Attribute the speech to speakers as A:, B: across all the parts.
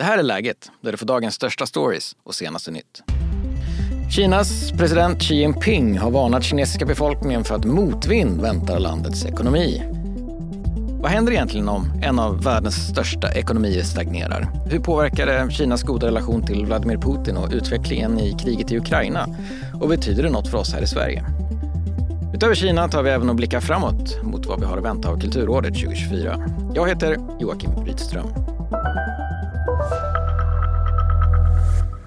A: Det här är läget, där du får dagens största stories och senaste nytt. Kinas president Xi Jinping har varnat kinesiska befolkningen för att motvind väntar landets ekonomi. Vad händer egentligen om en av världens största ekonomier stagnerar? Hur påverkar det Kinas goda relation till Vladimir Putin och utvecklingen i kriget i Ukraina? Och betyder det något för oss här i Sverige? Utöver Kina tar vi även och blickar framåt mot vad vi har att vänta av Kulturåret 2024. Jag heter Joakim Rydström.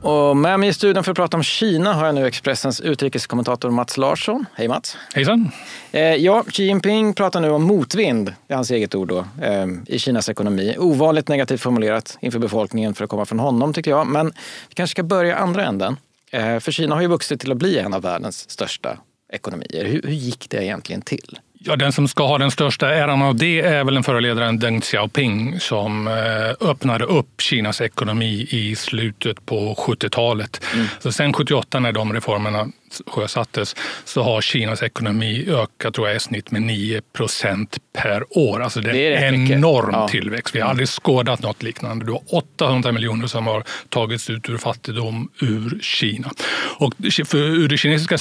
A: Och med mig i studion för att prata om Kina har jag nu Expressens utrikeskommentator Mats Larsson. Hej Mats!
B: Hejsan!
A: Eh, ja, Xi Jinping pratar nu om motvind, det är hans eget ord då, eh, i Kinas ekonomi. Ovanligt negativt formulerat inför befolkningen för att komma från honom tycker jag. Men vi kanske ska börja andra änden. Eh, för Kina har ju vuxit till att bli en av världens största ekonomier. Hur, hur gick det egentligen till?
B: Ja, den som ska ha den största äran av det är väl den förre ledaren Deng Xiaoping som eh, öppnade upp Kinas ekonomi i slutet på 70-talet. Mm. Så sen 78 när de reformerna sjösattes så har Kinas ekonomi ökat tror jag, i snitt med 9 procent per år. Alltså det, det är en enorm ja. tillväxt. Vi har aldrig skådat något liknande. Du har 800 miljoner som har tagits ut ur fattigdom ur Kina. Och för, ur det kinesiska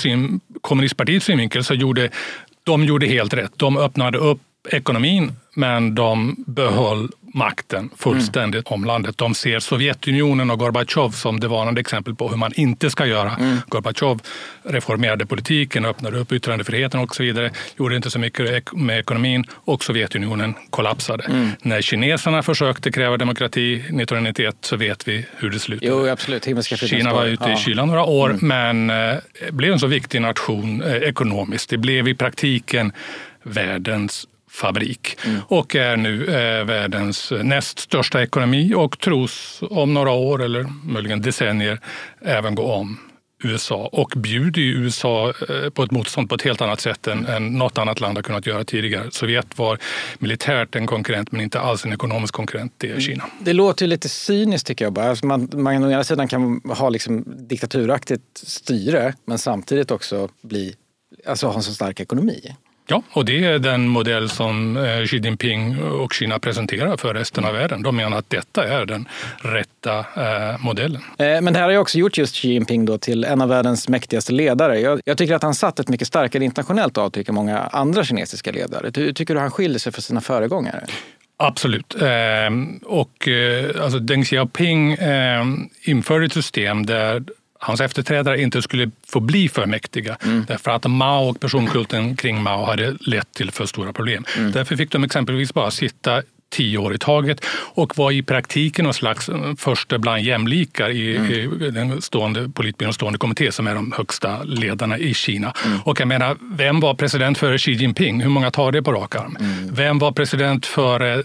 B: kommunistpartiets synvinkel så gjorde de gjorde helt rätt. De öppnade upp ekonomin men de behöll makten fullständigt mm. om landet. De ser Sovjetunionen och Gorbatjov som det varnande exempel på hur man inte ska göra. Mm. Gorbatjov reformerade politiken, öppnade upp yttrandefriheten och så vidare. Gjorde inte så mycket med ekonomin och Sovjetunionen kollapsade. Mm. När kineserna försökte kräva demokrati 1991 så vet vi hur det slutade.
A: Jo, absolut.
B: Kina var ute ja. i kylan några år mm. men eh, blev en så viktig nation eh, ekonomiskt. Det blev i praktiken världens fabrik mm. och är nu eh, världens näst största ekonomi och tros om några år eller möjligen decennier även gå om USA och bjuder USA eh, på ett motstånd på ett helt annat sätt än, än något annat land har kunnat göra tidigare. Sovjet var militärt en konkurrent men inte alls en ekonomisk konkurrent, det är Kina.
A: Det låter ju lite cyniskt tycker jag. Bara. Alltså man, man å ena sidan kan ha liksom diktaturaktigt styre men samtidigt också bli, alltså ha en så stark ekonomi.
B: Ja, och det är den modell som eh, Xi Jinping och Kina presenterar för resten av världen. De menar att detta är den rätta eh, modellen.
A: Eh, men det här har ju också gjort just Xi Jinping då till en av världens mäktigaste ledare. Jag, jag tycker att han satt ett mycket starkare internationellt avtryck än många andra kinesiska ledare. Hur tycker du han skiljer sig från sina föregångare?
B: Absolut. och alltså Deng Xiaoping införde ett system där hans efterträdare inte skulle få bli för mäktiga. Mm. Därför att Mao och personkulten kring Mao hade lett till för stora problem. Mm. Därför fick de exempelvis bara sitta tio år i taget och var i praktiken någon slags eh, första bland jämlikar i, mm. i den stående politbyråns stående kommitté som är de högsta ledarna i Kina. Mm. Och jag menar, vem var president före Xi Jinping? Hur många tar det på rak arm? Mm. Vem var president före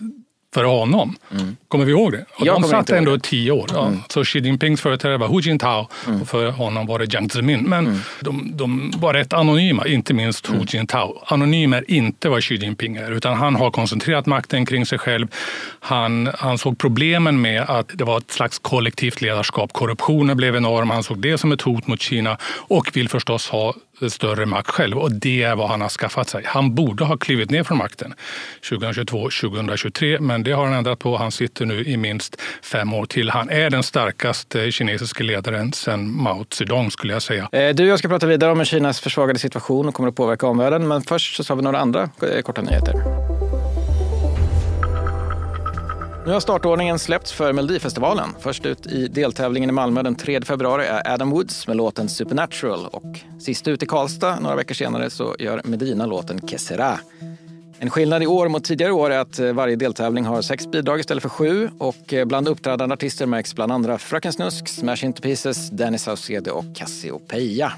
B: före honom. Mm. Kommer vi ihåg det? Och de satt ändå i tio år. Ja. Mm. Så Xi Jinpings företrädare var Hu Jintao mm. och för honom var det Jiang Zemin. Men mm. de, de, var rätt anonyma, inte minst Hu mm. Jintao. Anonym är inte vad Xi Jinping är, utan han har koncentrerat makten kring sig själv. Han, han såg problemen med att det var ett slags kollektivt ledarskap. Korruptionen blev enorm, han såg det som ett hot mot Kina och vill förstås ha större makt själv och det är vad han har skaffat sig. Han borde ha klivit ner från makten 2022, 2023 men det har han ändrat på. Han sitter nu i minst fem år till. Han är den starkaste kinesiska ledaren sedan Mao Zedong skulle jag säga.
A: Eh, du och jag ska prata vidare om Kinas försvagade situation och kommer att påverka omvärlden men först så har vi några andra eh, korta nyheter. Nu har startordningen släppts för Melodifestivalen. Först ut i deltävlingen i Malmö den 3 februari är Adam Woods med låten Supernatural och sist ut i Karlstad några veckor senare så gör Medina låten Que En skillnad i år mot tidigare år är att eh, varje deltävling har sex bidrag istället för sju och eh, bland uppträdande artister märks bland andra Fröken Snusk, Smash Into Pieces, Dennis Saucedo och Cassiopeia.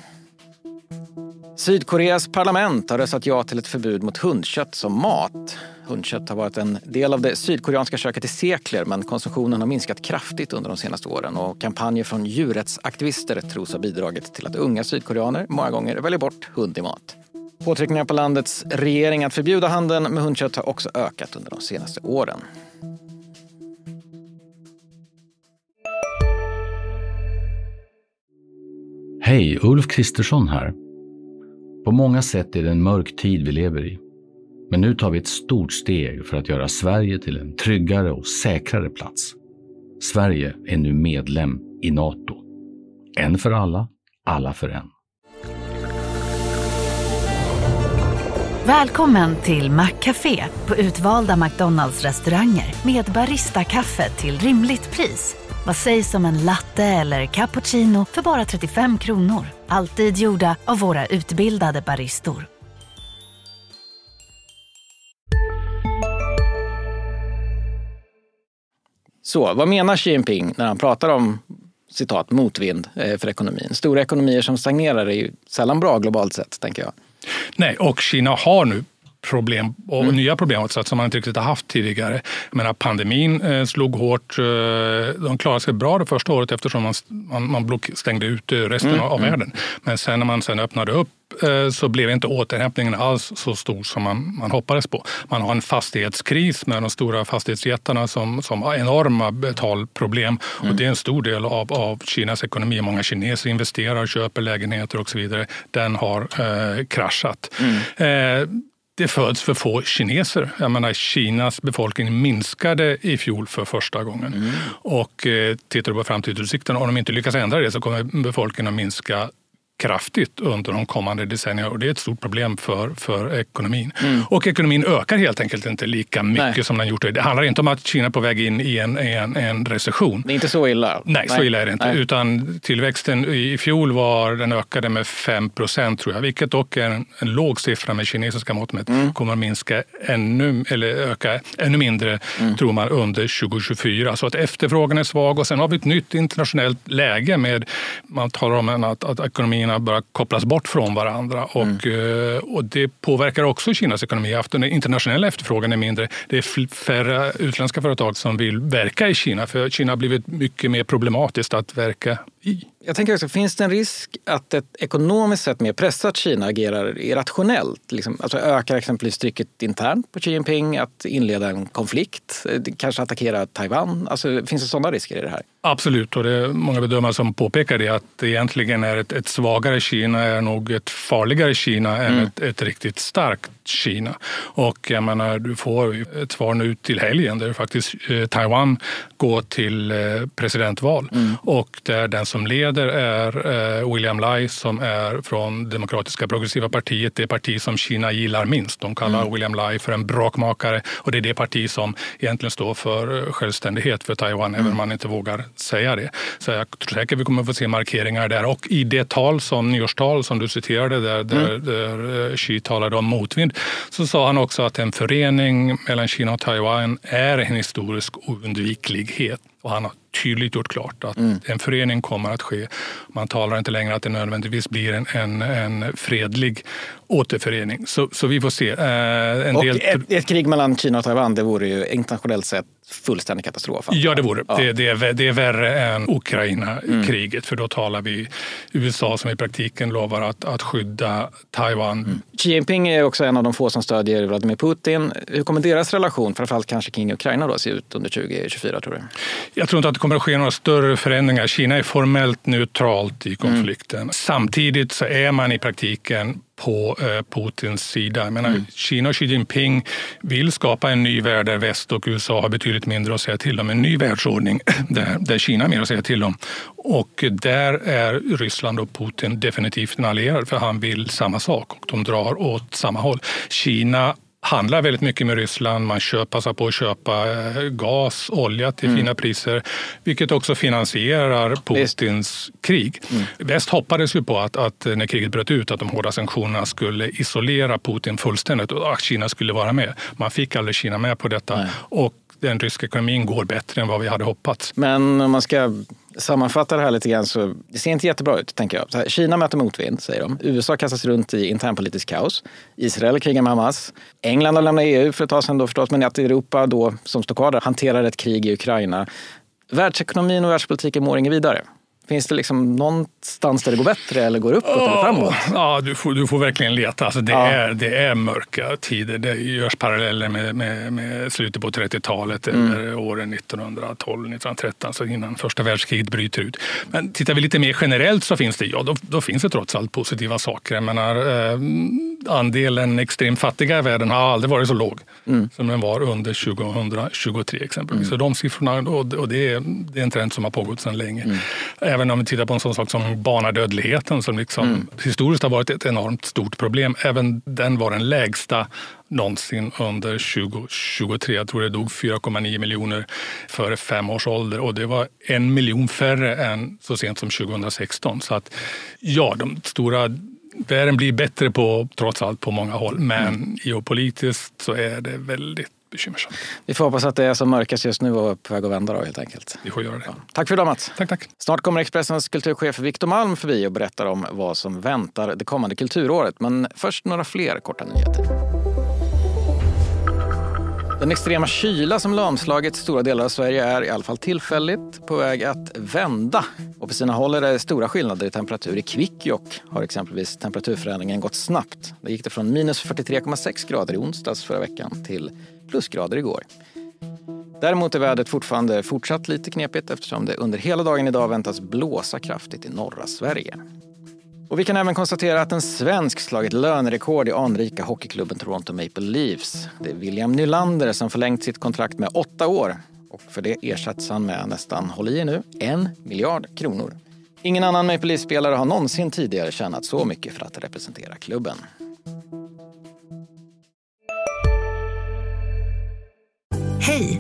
A: Sydkoreas parlament har röstat ja till ett förbud mot hundkött som mat. Hundkött har varit en del av det sydkoreanska köket i sekler men konsumtionen har minskat kraftigt under de senaste åren och kampanjer från djurrättsaktivister tros ha bidragit till att unga sydkoreaner många gånger väljer bort hund i mat. Påtryckningar på landets regering att förbjuda handeln med hundkött har också ökat under de senaste åren.
C: Hej, Ulf Kristersson här. På många sätt är det en mörk tid vi lever i. Men nu tar vi ett stort steg för att göra Sverige till en tryggare och säkrare plats. Sverige är nu medlem i Nato. En för alla, alla för en.
D: Välkommen till Maccafé på utvalda McDonalds restauranger med Baristakaffe till rimligt pris. Vad sägs om en latte eller cappuccino för bara 35 kronor? Alltid gjorda av våra utbildade baristor.
A: Så vad menar Xi Jinping när han pratar om citat motvind eh, för ekonomin? Stora ekonomier som stagnerar är ju sällan bra globalt sett, tänker jag.
B: Nej, och Kina har nu problem och mm. nya problem som man inte riktigt har haft tidigare. Jag menar, pandemin eh, slog hårt. Eh, de klarade sig bra det första året eftersom man, man, man stängde ut resten mm. av mm. världen. Men sen när man sen öppnade upp eh, så blev inte återhämtningen alls så stor som man, man hoppades på. Man har en fastighetskris med de stora fastighetsjättarna som, som har enorma betalproblem. Mm. Och det är en stor del av, av Kinas ekonomi. Många kineser investerar, köper lägenheter och så vidare. Den har eh, kraschat. Mm. Eh, det föds för få kineser. Jag menar, Kinas befolkning minskade i fjol för första gången. Mm. Och eh, tittar du på framtidsutsikterna, om de inte lyckas ändra det så kommer befolkningen att minska kraftigt under de kommande decennierna och det är ett stort problem för, för ekonomin. Mm. Och ekonomin ökar helt enkelt inte lika mycket Nej. som den gjort. Det handlar inte om att Kina är på väg in i en, en, en recession.
A: Det är inte så illa?
B: Nej, Nej. så illa är det inte. Nej. Utan tillväxten i fjol var, den ökade med 5 procent tror jag, vilket dock är en, en låg siffra med kinesiska mått mätt. Mm. kommer att minska ännu, eller öka ännu mindre mm. tror man under 2024. Så att efterfrågan är svag och sen har vi ett nytt internationellt läge med, man talar om att, att ekonomin ekonomierna börjar kopplas bort från varandra. Och, mm. Eh, och det påverkar också Kinas ekonomi. Den internationella efterfrågan är mindre. Det är färre utländska företag som vill verka i Kina för Kina har blivit mycket mer problematiskt att verka.
A: Jag tänker också, finns det en risk att ett ekonomiskt sett mer pressat Kina agerar irrationellt? Liksom, alltså ökar exempelvis trycket internt på Xi Jinping att inleda en konflikt, kanske attackera Taiwan? Alltså, finns det sådana risker i det här?
B: Absolut, och det är många bedömare som påpekar det att egentligen är ett, ett svagare Kina är nog ett farligare Kina än mm. ett, ett, riktigt starkt Kina. Och jag menar, du får ett svar nu till helgen där faktiskt eh, Taiwan går till eh, presidentval mm. och där den som leder är eh, William Lai som är från Demokratiska progressiva partiet, det parti som Kina gillar minst. De kallar mm. William Lai för en bråkmakare och det är det parti som egentligen står för självständighet för Taiwan, mm. även om man inte vågar säga det. Så jag tror säkert vi kommer få se markeringar där. Och i det tal som, nyårstal som du citerade där, där, mm. där Xi talade om motvind så sa han också att en förening mellan Kina och Taiwan är en historisk oundviklighet. Och han har tydligt gjort klart att mm. en förening kommer att ske. Man talar inte längre att det nödvändigtvis blir en, en, en fredlig återförening. Så, så vi får se.
A: Eh, en och del... ett, ett, krig mellan Kina och Taiwan, det vore ju internationellt sett fullständig katastrof.
B: Ja, det vore ja. det. Det är, det är värre än Ukraina-kriget, mm. för då talar vi USA som i praktiken lovar att, att skydda Taiwan. Mm.
A: Xi Jinping är också en av de få som stödjer Vladimir Putin. Hur kommer deras relation, framförallt kanske kring Ukraina, då, se ut under 2024 tror du?
B: Jag tror inte att det kommer att ske några större förändringar. Kina är formellt neutralt i konflikten. Mm. Samtidigt så är man i praktiken på eh, Putins sida. Jag menar, mm. Kina och Xi Jinping vill skapa en ny värld där väst och USA har betydligt mindre att säga till om. En ny världsordning där, där Kina har mer att säga till om. Och där är Ryssland och Putin definitivt en allierad för han vill samma sak och de drar åt samma håll. Kina handlar väldigt mycket med Ryssland. Man köper, passar på att köpa eh, gas, olja till mm. fina priser, vilket också finansierar Putins Visst. krig. Mm. Väst hoppades ju på att, att, när kriget bröt ut att de hårda sanktionerna skulle isolera Putin fullständigt och att Kina skulle vara med. Man fick aldrig Kina med på detta. Nej. Och den ryska ekonomin går bättre än vad vi hade hoppats.
A: Men om man ska sammanfatta det här lite grann så det ser inte jättebra ut, tänker jag. Här, Kina möter motvind, säger de. USA kastas runt i internpolitisk kaos. Israel krigar med Hamas. England har lämnat EU för ett tag sedan då förstås, men att Europa då, som står kvar där, hanterar ett krig i Ukraina. Världsekonomin och världspolitiken mår inget vidare. Finns det liksom någonstans där det går bättre eller går uppåt oh, eller framåt?
B: Ja, du får, du får verkligen leta. Alltså det, ja. är, det är mörka tider. Det görs paralleller med, med, med slutet på 30-talet mm. eller åren 1912-1913, alltså innan första världskriget bryter ut. Men tittar vi lite mer generellt så finns det, ja, då, då finns det trots allt positiva saker. Jag menar, eh, andelen extremt fattiga i världen har aldrig varit så låg mm. som den var under 2023 exempelvis. Mm. Så de siffrorna, och det är, det är en trend som har pågått sedan länge. Även om vi tittar på en sån sak som barnadödligheten som liksom mm. historiskt har varit ett enormt stort problem. Även den var den lägsta någonsin under 2023. Jag tror det dog 4,9 miljoner före fem års ålder och det var en miljon färre än så sent som 2016. Så att ja, de stora världen blir bättre på, trots allt på många håll, men mm. geopolitiskt så är det väldigt bekymmersamt.
A: Vi får hoppas att det är som mörkast just nu och på väg att vända då helt enkelt.
B: Vi får göra det. Ja.
A: Tack för idag Mats.
B: Tack, tack.
A: Snart kommer Expressens kulturchef Viktor Malm förbi och berättar om vad som väntar det kommande kulturåret. Men först några fler korta nyheter. Den extrema kyla som lamslagit stora delar av Sverige är i alla fall tillfälligt på väg att vända. Och på sina håll är det stora skillnader i temperatur. I Kvikkjokk har exempelvis temperaturförändringen gått snabbt. Det gick det från minus 43,6 grader i onsdags förra veckan till plusgrader igår. Däremot är vädret fortfarande fortsatt lite knepigt eftersom det under hela dagen idag väntas blåsa kraftigt i norra Sverige. Och vi kan även konstatera att en svensk slagit lönerekord i anrika hockeyklubben Toronto Maple Leafs. Det är William Nylander som förlängt sitt kontrakt med åtta år. Och för det ersätts han med nästan, håll i er nu, en miljard kronor. Ingen annan Maple Leafs-spelare har någonsin tidigare tjänat så mycket för att representera klubben.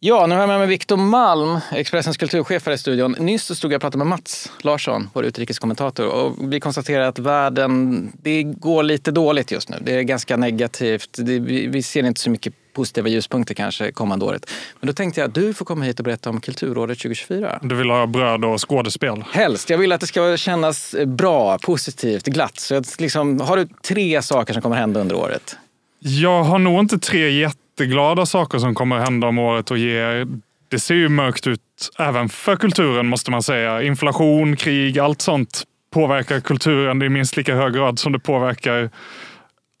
A: Ja, nu har jag med mig Viktor Malm, Expressens kulturchef här i studion. Nyss stod jag och pratade med Mats Larsson, vår utrikeskommentator. Och vi konstaterar att världen, det går lite dåligt just nu. Det är ganska negativt. Det, vi, ser inte så mycket positiva ljuspunkter kanske kommande året. Men då tänkte jag att du får komma hit och berätta om Kulturåret 2024.
E: Du vill ha bröd och skådespel?
A: Helst. Jag vill att det ska kännas bra, positivt, glatt. Så liksom, har du tre saker som kommer hända under året?
E: Jag har nog inte tre jätteglada saker som kommer hända om året och ger det ser ju mörkt ut även för kulturen måste man säga. Inflation, krig, allt sånt påverkar kulturen i minst lika hög grad som det påverkar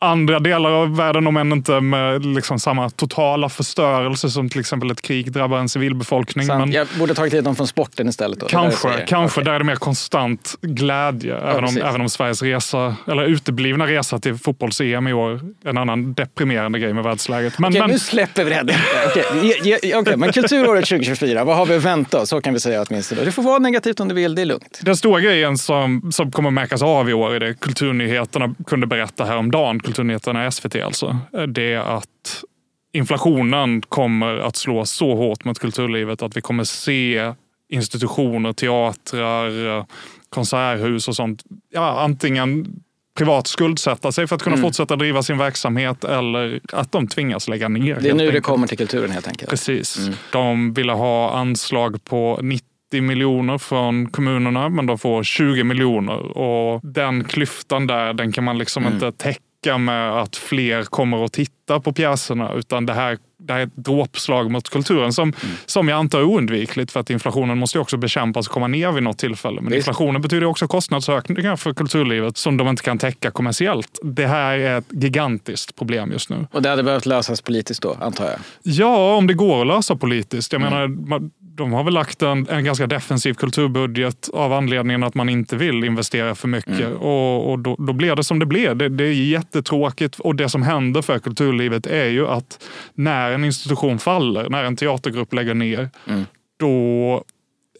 E: andra delar av världen, om än inte med liksom samma totala förstörelse som till exempel ett krig drabbar en civilbefolkning.
A: Men jag borde tagit hit dem från sporten istället. Då.
E: Kanske, där kanske okay. där är det mer konstant glädje. Ja, även, om, även om Sveriges resa, eller uteblivna resa till fotbolls-EM i år en annan deprimerande grej med världsläget.
A: Men, Okej, men... nu släpper vi det. Okej, okay, men kulturåret 2024, vad har vi att vänta oss? Så kan vi säga åtminstone. Det får vara negativt om du vill, det är lugnt.
E: Den stora grejen som, som kommer märkas av i år är det kulturnyheterna kunde berätta häromdagen Kulturnyheterna SVT alltså, det är att inflationen kommer att slå så hårt mot kulturlivet att vi kommer se institutioner, teatrar, konserthus och sånt. Ja, antingen privat skuldsätta sig för att kunna mm. fortsätta driva sin verksamhet eller att de tvingas lägga ner.
A: Det är nu enkelt. det kommer till kulturen helt enkelt.
E: Precis. Mm. De ville ha anslag på 90 miljoner från kommunerna men de får 20 miljoner och den klyftan där den kan man liksom mm. inte täcka räcka med att fler kommer att titta på pjäserna utan det här, det här är ett dråpslag mot kulturen som, mm. som jag antar är oundvikligt för att inflationen måste också bekämpas och komma ner vid något tillfälle. Men Visst. inflationen betyder också kostnadsökningar för kulturlivet som de inte kan täcka kommersiellt. Det här är ett gigantiskt problem just nu.
A: Och det hade behövt lösas politiskt då, antar jag?
E: Ja, om det går att lösa politiskt. Jag mm. menar, de har väl lagt en, en ganska defensiv kulturbudget av anledningen att man inte vill investera för mycket. Mm. Och, och då, då blir det som det blir. Det, det är jättetråkigt och det som händer för kulturlivet är ju att när en institution faller, när en teatergrupp lägger ner, mm. då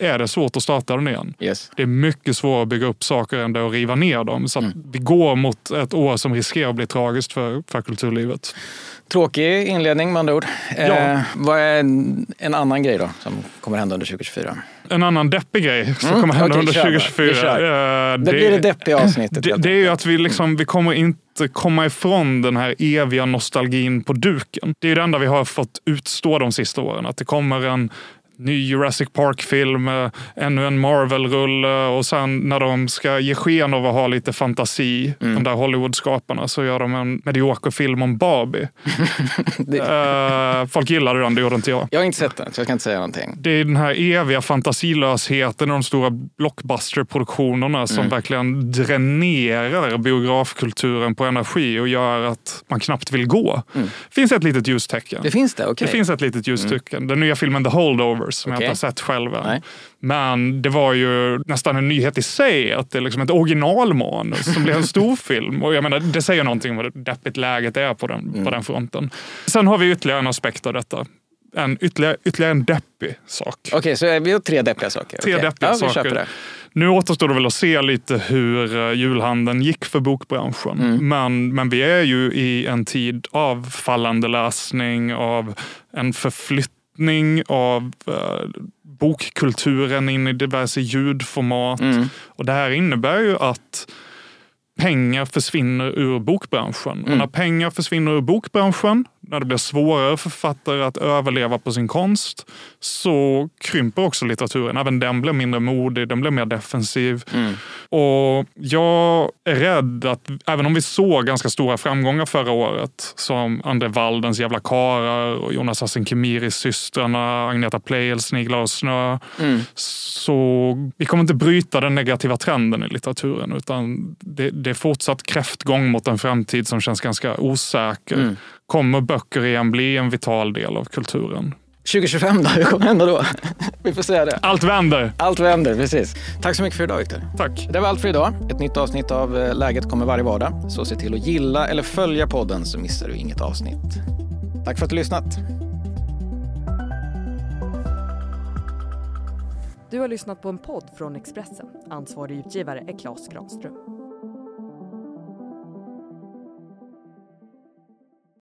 E: är det svårt att starta den igen.
A: Yes.
E: Det är mycket svårare att bygga upp saker än det att riva ner dem. Så mm. vi går mot ett år som riskerar att bli tragiskt för, för kulturlivet.
A: Tråkig inledning med andra ord. Ja. Eh, vad är en, en, annan grej då som kommer hända under 2024?
E: En annan deppig grej som mm, kommer hända okay, under 2024.
A: Eh, det, det blir det deppiga avsnittet.
E: Det, det är ju att vi, liksom, vi kommer inte komma ifrån den här eviga nostalgin på duken. Det är det enda vi har fått utstå de sista åren. Att det kommer en ny Jurassic Park-film, eh, ännu en Marvel-rulle och sen när de ska ge sken av att ha lite fantasi, mm. de där Hollywood-skaparna, så gör de en medioker film om Barbie. det... uh, folk gillade den, det gjorde inte jag.
A: Jag har inte sett den, så jag kan inte säga någonting.
E: Det är den här eviga fantasilösheten och de stora blockbuster-produktionerna som mm. verkligen dränerar biografkulturen på energi och gör att man knappt vill gå. Mm. Det finns ett litet ljustecken.
A: Det finns det? Okay.
E: Det finns ett litet ljustecken. Mm. Den nya filmen The Holdovers som okay. jag inte har sett själv än. Men det var ju nästan en nyhet i sig att det är liksom ett originalmanus som blir en storfilm. Och jag menar, det säger någonting om vad deppigt läget är på den, mm. på den fronten. Sen har vi ytterligare en aspekt av detta en, ytterligare, ytterligare en deppig sak.
A: Okej, okay, så vi har tre deppiga saker?
E: Tre
A: okay.
E: deppiga ja, saker. Nu återstår det väl att se lite hur eh, julhandeln gick för bokbranschen. Mm. Men, men vi är ju i en tid av fallande läsning, av en förflyttning av eh, bokkulturen in i diverse ljudformat. Mm. Och det här innebär ju att pengar försvinner ur bokbranschen. Mm. Och när pengar försvinner ur bokbranschen, när det blir svårare för författare att överleva på sin konst, så krymper också litteraturen. Även den blir mindre modig, den blir mer defensiv. Mm. Och jag är rädd att även om vi såg ganska stora framgångar förra året, som André Waldens Jävla karar och Jonas Hassan Khemiris Systrarna, Agneta Pleijels Sniglar och snö, mm. så vi kommer inte bryta den negativa trenden i litteraturen, utan det, det är fortsatt kräftgång mot en framtid som känns ganska osäker. Mm. Kommer böcker igen bli en vital del av kulturen?
A: 2025 då? Hur kommer hända då? Vi får säga det.
E: Allt vänder.
A: Allt vänder, precis. Tack så mycket för idag Viktor.
E: Tack.
A: Det var allt för idag. Ett nytt avsnitt av eh, Läget kommer varje vardag. Så se till att gilla eller följa podden så missar du inget avsnitt. Tack för att du lyssnat.
F: Du har lyssnat på en podd från Expressen. Ansvarig utgivare är Klas Granström.